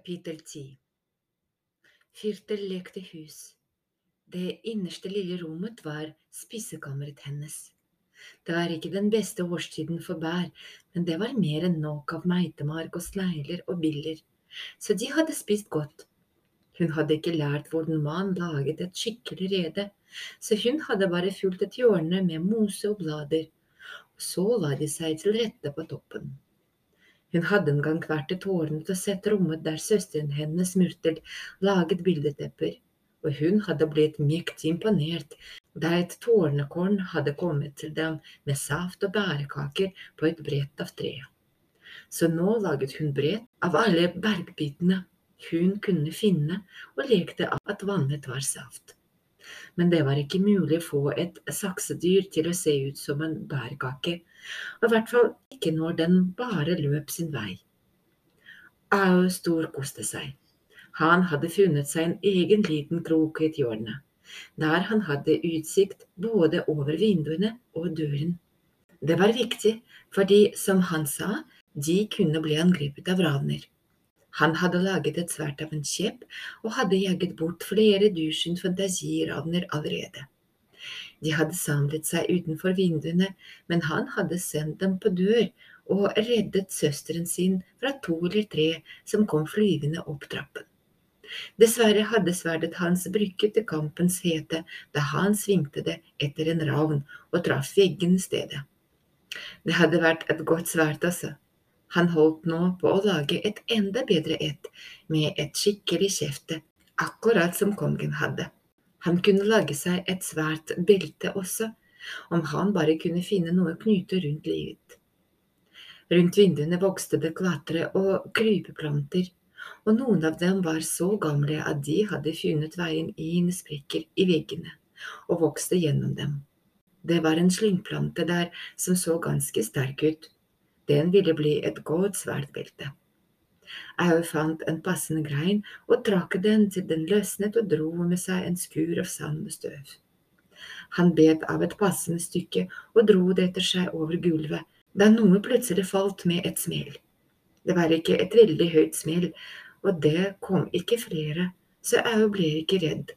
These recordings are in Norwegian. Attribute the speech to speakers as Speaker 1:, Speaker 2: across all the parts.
Speaker 1: Kapittel 10 Firtel lekte hus. Det innerste lille rommet var spisekammeret hennes. Det var ikke den beste årstiden for bær, men det var mer enn nok av meitemark og snegler og biller, så de hadde spist godt. Hun hadde ikke lært hvordan man laget et skikkelig rede, så hun hadde bare fulgt et hjørne med mose og blader, og så la de seg til rette på toppen. Hun hadde en gang vært i tårnet og sett rommet der søsteren hennes Myrtel laget bildetepper, og hun hadde blitt mektig imponert da et tårnekorn hadde kommet til dem med saft og bærekaker på et brett av tre. Så nå laget hun brett av alle bergbitene hun kunne finne, og lekte at vannet var saft. Men det var ikke mulig å få et saksedyr til å se ut som en bærkake, og i hvert fall ikke når den bare løp sin vei. Au storkoste seg. Han hadde funnet seg en egen liten krok i et der han hadde utsikt både over vinduene og døren. Det var viktig, fordi, som han sa, de kunne bli angrepet av ravner. Han hadde laget et sverd av en kjepp og hadde jaget bort flere dusin fantasiravner allerede. De hadde samlet seg utenfor vinduene, men han hadde sendt dem på dør og reddet søsteren sin fra to eller tre som kom flyvende opp trappen. Dessverre hadde sverdet hans brykket til kampens hete da han svingte det etter en ravn og traff veggen i stedet. Det hadde vært et godt sverd, altså. Han holdt nå på å lage et enda bedre et, med et skikkelig kjefte, akkurat som kongen hadde. Han kunne lage seg et svært belte også, om han bare kunne finne noe å knyte rundt livet. Rundt vinduene vokste det klatre og krypeplanter, og noen av dem var så gamle at de hadde funnet veien inn sprekker i veggene og vokste gjennom dem. Det var en slyngplante der som så ganske sterk ut, den ville bli et godt sverdbelte. Au fant en passende grein og trakk den til den løsnet og dro med seg en skur av sand og støv. Han bet av et passende stykke og dro det etter seg over gulvet, da noe plutselig falt med et smell. Det var ikke et veldig høyt smell, og det kom ikke flere, så Au ble ikke redd.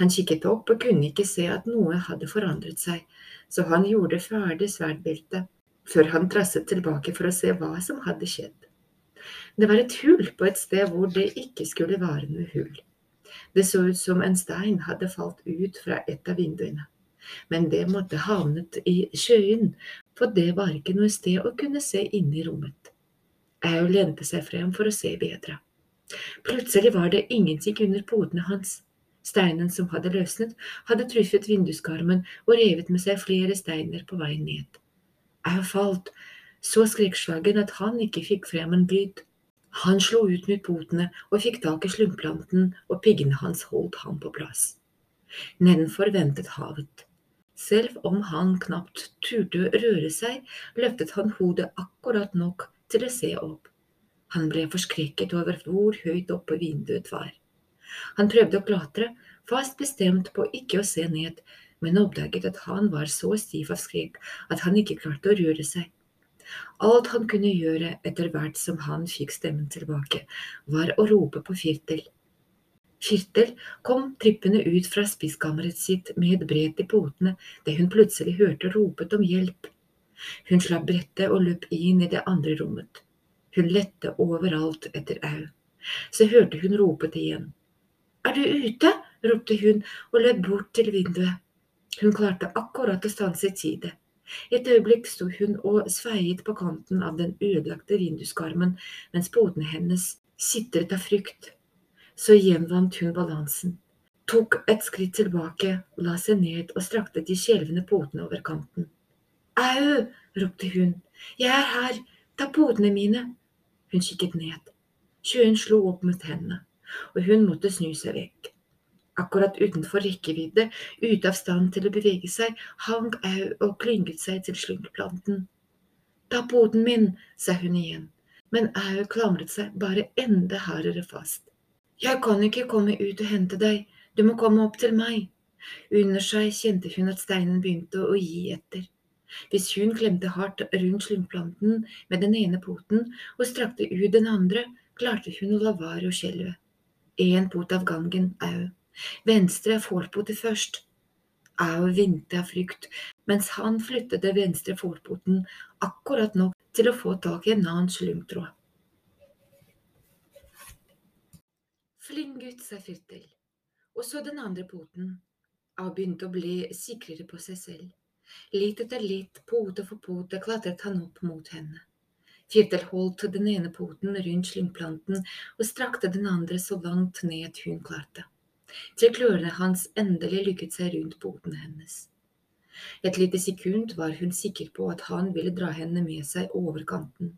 Speaker 1: Han kikket opp og kunne ikke se at noe hadde forandret seg, så han gjorde ferdig sverdbeltet før han trasset tilbake for å se hva som hadde skjedd. Det var et hull på et sted hvor det ikke skulle være noe hull. Det så ut som en stein hadde falt ut fra et av vinduene, men det måtte havnet i sjøen, for det var ikke noe sted å kunne se inne i rommet. Au lente seg frem for å se bedre. Plutselig var det ingenting under potene hans. Steinen som hadde løsnet, hadde truffet vinduskarmen og revet med seg flere steiner på vei ned. Au falt, så skrekkslagen at han ikke fikk frem en bryt. Han slo ut med potene og fikk tak i slumplanten, og piggene hans holdt ham på plass. Nedenfor ventet havet. Selv om han knapt turte røre seg, løftet han hodet akkurat nok til å se opp. Han ble forskrekket over hvor høyt oppe vinduet var. Han prøvde å klatre, fast bestemt på ikke å se ned, men oppdaget at han var så stiv av skrekk at han ikke klarte å røre seg. Alt han kunne gjøre etter hvert som han fikk stemmen tilbake, var å rope på Firtel. Firtel kom trippende ut fra spiskammeret sitt med et brett i potene det hun plutselig hørte ropet om hjelp. Hun slapp brettet og løp inn i det andre rommet. Hun lette overalt etter Au. Så hørte hun ropet igjen. Er du ute? ropte hun og løp bort til vinduet. Hun klarte akkurat å stanse i tide. Et øyeblikk sto hun og sveiet på kanten av den ødelagte vinduskarmen mens potene hennes sitret av frykt. Så gjenvant hun balansen, tok et skritt tilbake, la seg ned og strakte de skjelvende potene over kanten. Au! ropte hun. Jeg er her! Ta potene mine! Hun kikket ned. Sjøen slo opp mot hendene, og hun måtte snu seg vekk. Akkurat utenfor rekkevidde, ute av stand til å bevege seg, hang Au og klynget seg til slyngplanten. Ta poten min, sa hun igjen, men Au klamret seg bare enda hardere fast. Jeg kan ikke komme ut og hente deg, du må komme opp til meg. Under seg kjente hun at steinen begynte å gi etter. Hvis hun klemte hardt rundt slyngplanten med den ene poten og strakte ut den andre, klarte hun å la være å skjelve. En pot av gangen, au. Venstre forpote først. Au vinte av frykt, mens han flyttet den venstre forpoten akkurat nok til å få tak i en annen slyngtråd. Flink gutt, sa Firtel, og så den andre poten. Au begynte å bli sikrere på seg selv. Litt etter litt, pote for pote, klatret han opp mot henne. Firtel holdt den ene poten rundt slyngplanten og strakte den andre så langt ned hun klarte, til klørne hans endelig lykket seg rundt poten hennes. Et lite sekund var hun sikker på at han ville dra henne med seg over kanten.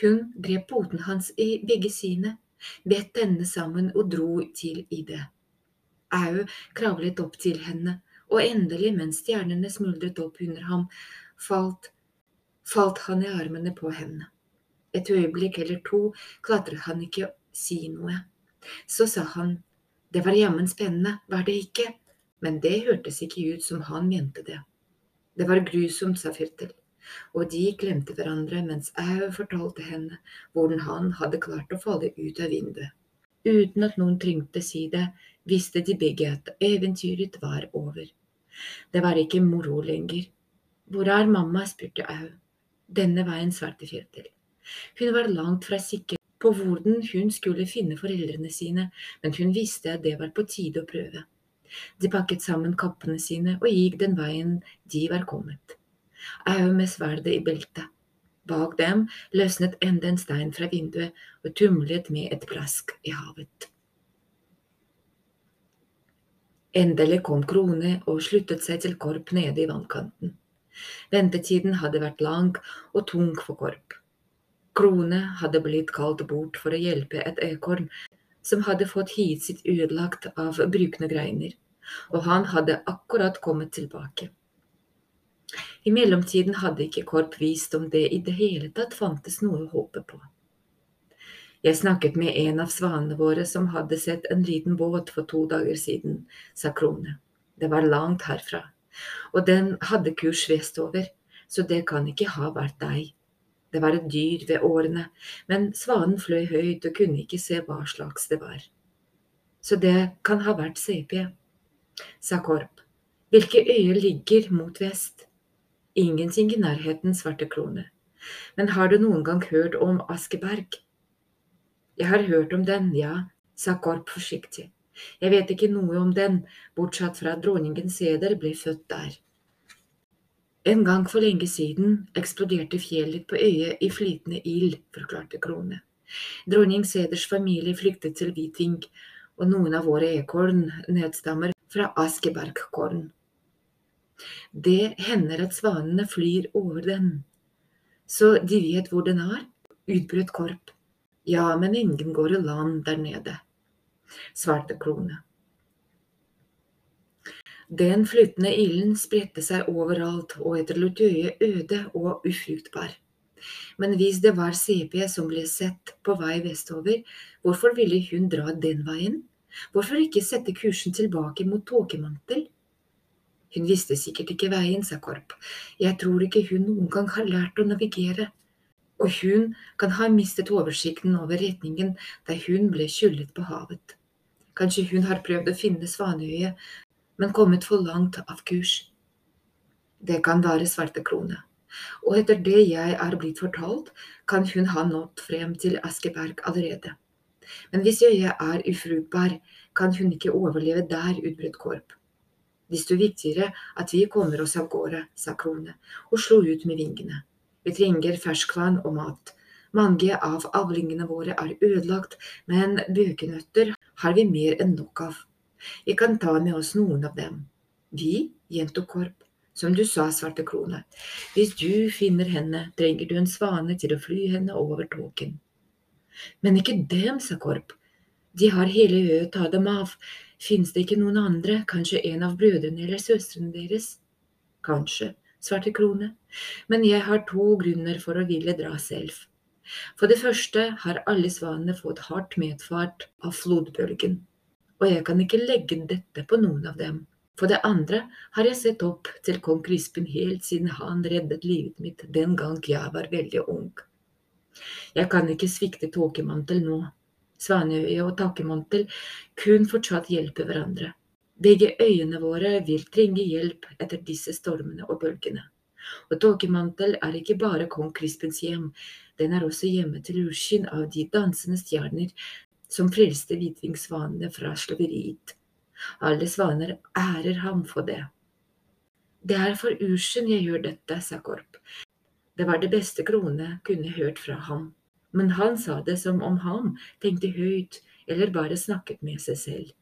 Speaker 1: Hun grep poten hans i begge sine, bet denne sammen og dro til i det. Au kravlet opp til henne, og endelig, mens stjernene smuldret opp under ham, falt, falt han i armene på henne. Et øyeblikk eller to klatret han ikke si noe. Så sa han, det var jammen spennende, var det ikke? Men det hørtes ikke ut som han mente det. Det var grusomt, sa Firtel, og de glemte hverandre mens Au fortalte henne hvordan han hadde klart å falle ut av vinduet. Uten at noen trengte si det, visste de begge at eventyret var over. Det var ikke moro lenger. Hvor er mamma? spurte Au. Denne veien, svarte Firtel. Hun var langt fra sikker på hvordan hun skulle finne foreldrene sine, men hun visste at det var på tide å prøve. De pakket sammen kappene sine og gikk den veien de var kommet. Au med sverdet i beltet. Bak dem løsnet enda en stein fra vinduet og tumlet med et plask i havet. Endelig kom Krone og sluttet seg til Korp nede i vannkanten. Ventetiden hadde vært lang og tung for Korp. Krone hadde blitt kalt bort for å hjelpe et ekorn som hadde fått hiet sitt ødelagt av brukne greiner, og han hadde akkurat kommet tilbake. I mellomtiden hadde ikke Korp vist om det i det hele tatt fantes noe å håpe på. Jeg snakket med en av svanene våre som hadde sett en liten båt for to dager siden, sa Krone. Det var langt herfra, og den hadde kurs vestover, så det kan ikke ha vært deg. Det var et dyr ved årene, men svanen fløy høyt og kunne ikke se hva slags det var. Så det kan ha vært CP, sa Korp. Hvilke øyer ligger mot vest? Ingenting i nærheten, svarte klone. Men har du noen gang hørt om Askeberg? Jeg har hørt om den, ja, sa Korp forsiktig. Jeg vet ikke noe om den, bortsett fra at dronningen Seder ble født der. En gang for lenge siden eksploderte fjellet på øyet i flytende ild, forklarte Krone. Dronning Seders familie flyktet til Hviting, og noen av våre ekorn nedstammer fra Askebergkorn. Det hender at svanene flyr over den, så de vet hvor den er, utbrøt Korp. Ja, men ingen går i land der nede, svarte Klone. Den flyttende ilden spredte seg overalt og etter øyet øde og ufruktbar. Men hvis det var CP som ble sett på vei vestover, hvorfor ville hun dra den veien? Hvorfor ikke sette kursen tilbake mot tåkemantel? Hun visste sikkert ikke veien, sa Korp. Jeg tror ikke hun noen gang har lært å navigere og hun kan ha mistet oversikten over retningen da hun ble skyllet på havet. Kanskje hun har prøvd å finne Svanøyet, men kommet for langt av kurs. Det kan være svarte krone, og etter det jeg er blitt fortalt, kan hun ha nådd frem til Askeberg allerede. Men hvis jeg er ufruktbar, kan hun ikke overleve der, utbrøt Korp. Desto viktigere at vi kommer oss av gårde, sa Krone og slo ut med vingene. Vi trenger ferskvann og mat. Mange av avlingene våre er ødelagt, men bøkenøtter har vi mer enn nok av. Vi kan ta med oss noen av dem. Vi, gjentok Korp, som du sa, Svarte krone, hvis du finner henne, trenger du en svane til å fly henne over tåken. Men ikke dem, sa Korp. De har hele øyet, ta dem av. Fins det ikke noen andre, kanskje en av brødrene eller søstrene deres? Kanskje, svarte Krone, men jeg har to grunner for å ville dra selv. For det første har alle svanene fått hardt medfart av flodbølgen, og jeg kan ikke legge dette på noen av dem. For det andre har jeg sett opp til kong Krispen helt siden han reddet livet mitt den gang jeg var veldig ung. Jeg kan ikke svikte Tåkemantel nå. Svaneøye og takkemantel kun fortsatt hjelper hverandre. Begge øyene våre vil trenge hjelp etter disse stormene og bølgene. Og Tåkemantel er ikke bare kong Crispins hjem, den er også hjemme til urskinn av de dansende stjerner som frelste hvitvingsvanene fra slaveriet. Alle svaner ærer ham for det. Det er for ursen jeg gjør dette, sa Korp. Det var det beste Krone kunne hørt fra ham, men han sa det som om han tenkte høyt eller bare snakket med seg selv.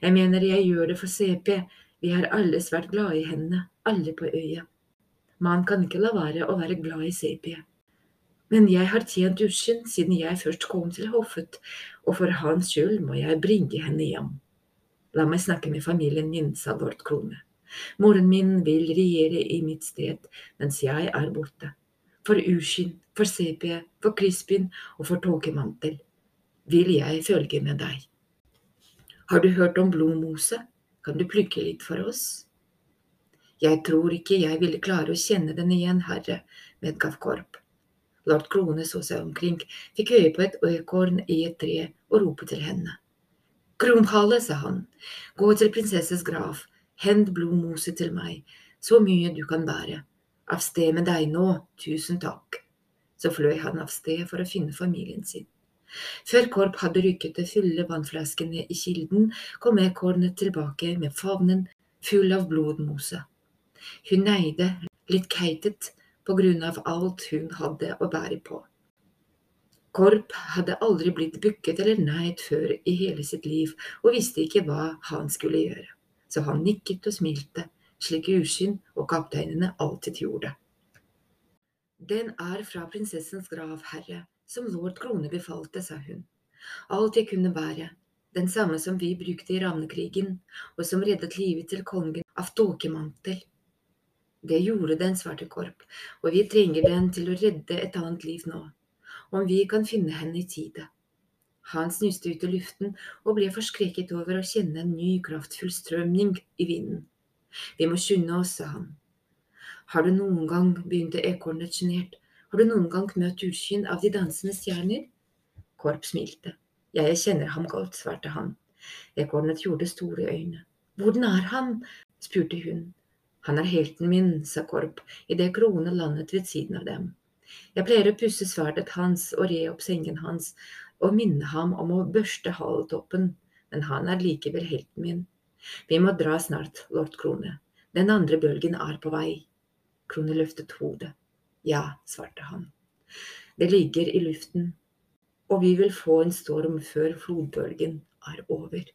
Speaker 1: Jeg mener jeg gjør det for CP, vi har alle svært glade i henne, alle på øya. Man kan ikke la være å være glad i CP. Men jeg har tjent uskyld siden jeg først kom til hoffet, og for hans skyld må jeg bringe henne hjem. La meg snakke med familien min, sa lord Krone. Moren min vil regjere i mitt sted mens jeg er borte. For Uskin, for CP, for Crispin og for Tåkemantel vil jeg følge med deg. Har du hørt om blodmose? Kan du plukke litt for oss? Jeg tror ikke jeg ville klare å kjenne den igjen, herre, medgav Korp. Lord Krone så seg omkring, fikk øye på et øyekorn i et tre og ropte til henne. Kronhale, sa han, gå til prinsesses grav, hent blodmose til meg, så mye du kan bære. Av sted med deg nå, tusen takk. Så fløy han av sted for å finne familien sin. Før Korp hadde rykket å fylle vannflaskene i kilden, kom ekornet tilbake med favnen full av blodmose. Hun neide, litt keitet på grunn av alt hun hadde å bære på. Korp hadde aldri blitt bukket eller neid før i hele sitt liv og visste ikke hva han skulle gjøre, så han nikket og smilte, slik Uskinn og kapteinene alltid gjorde. Den er fra prinsessens grav, herre, som lord Krone befalte, sa hun. Alt jeg kunne bære, den samme som vi brukte i ravnekrigen, og som reddet livet til kongen av tåkemantel. Det gjorde den svarte korp, og vi trenger den til å redde et annet liv nå, om vi kan finne henne i tide. Han snuste ut i luften og ble forskrekket over å kjenne en ny, kraftfull strømning i vinden. Vi må skynde oss, sa han. Har du noen gang, begynte ekornet sjenert, har du noen gang møtt urskyen av de dansende stjerner? Korp smilte. Jeg kjenner ham godt, svarte han. Ekornet gjorde store øyne. Hvordan er han? spurte hun. Han er helten min, sa Korp idet Krone landet ved siden av dem. Jeg pleier å pusse sverdet hans og re opp sengen hans og minne ham om å børste haletoppen, men han er likevel helten min. Vi må dra snart, lord Krone. Den andre bølgen er på vei. Krone løftet hodet. Ja, svarte han. Det ligger i luften, og vi vil få en storm før flodbølgen er over.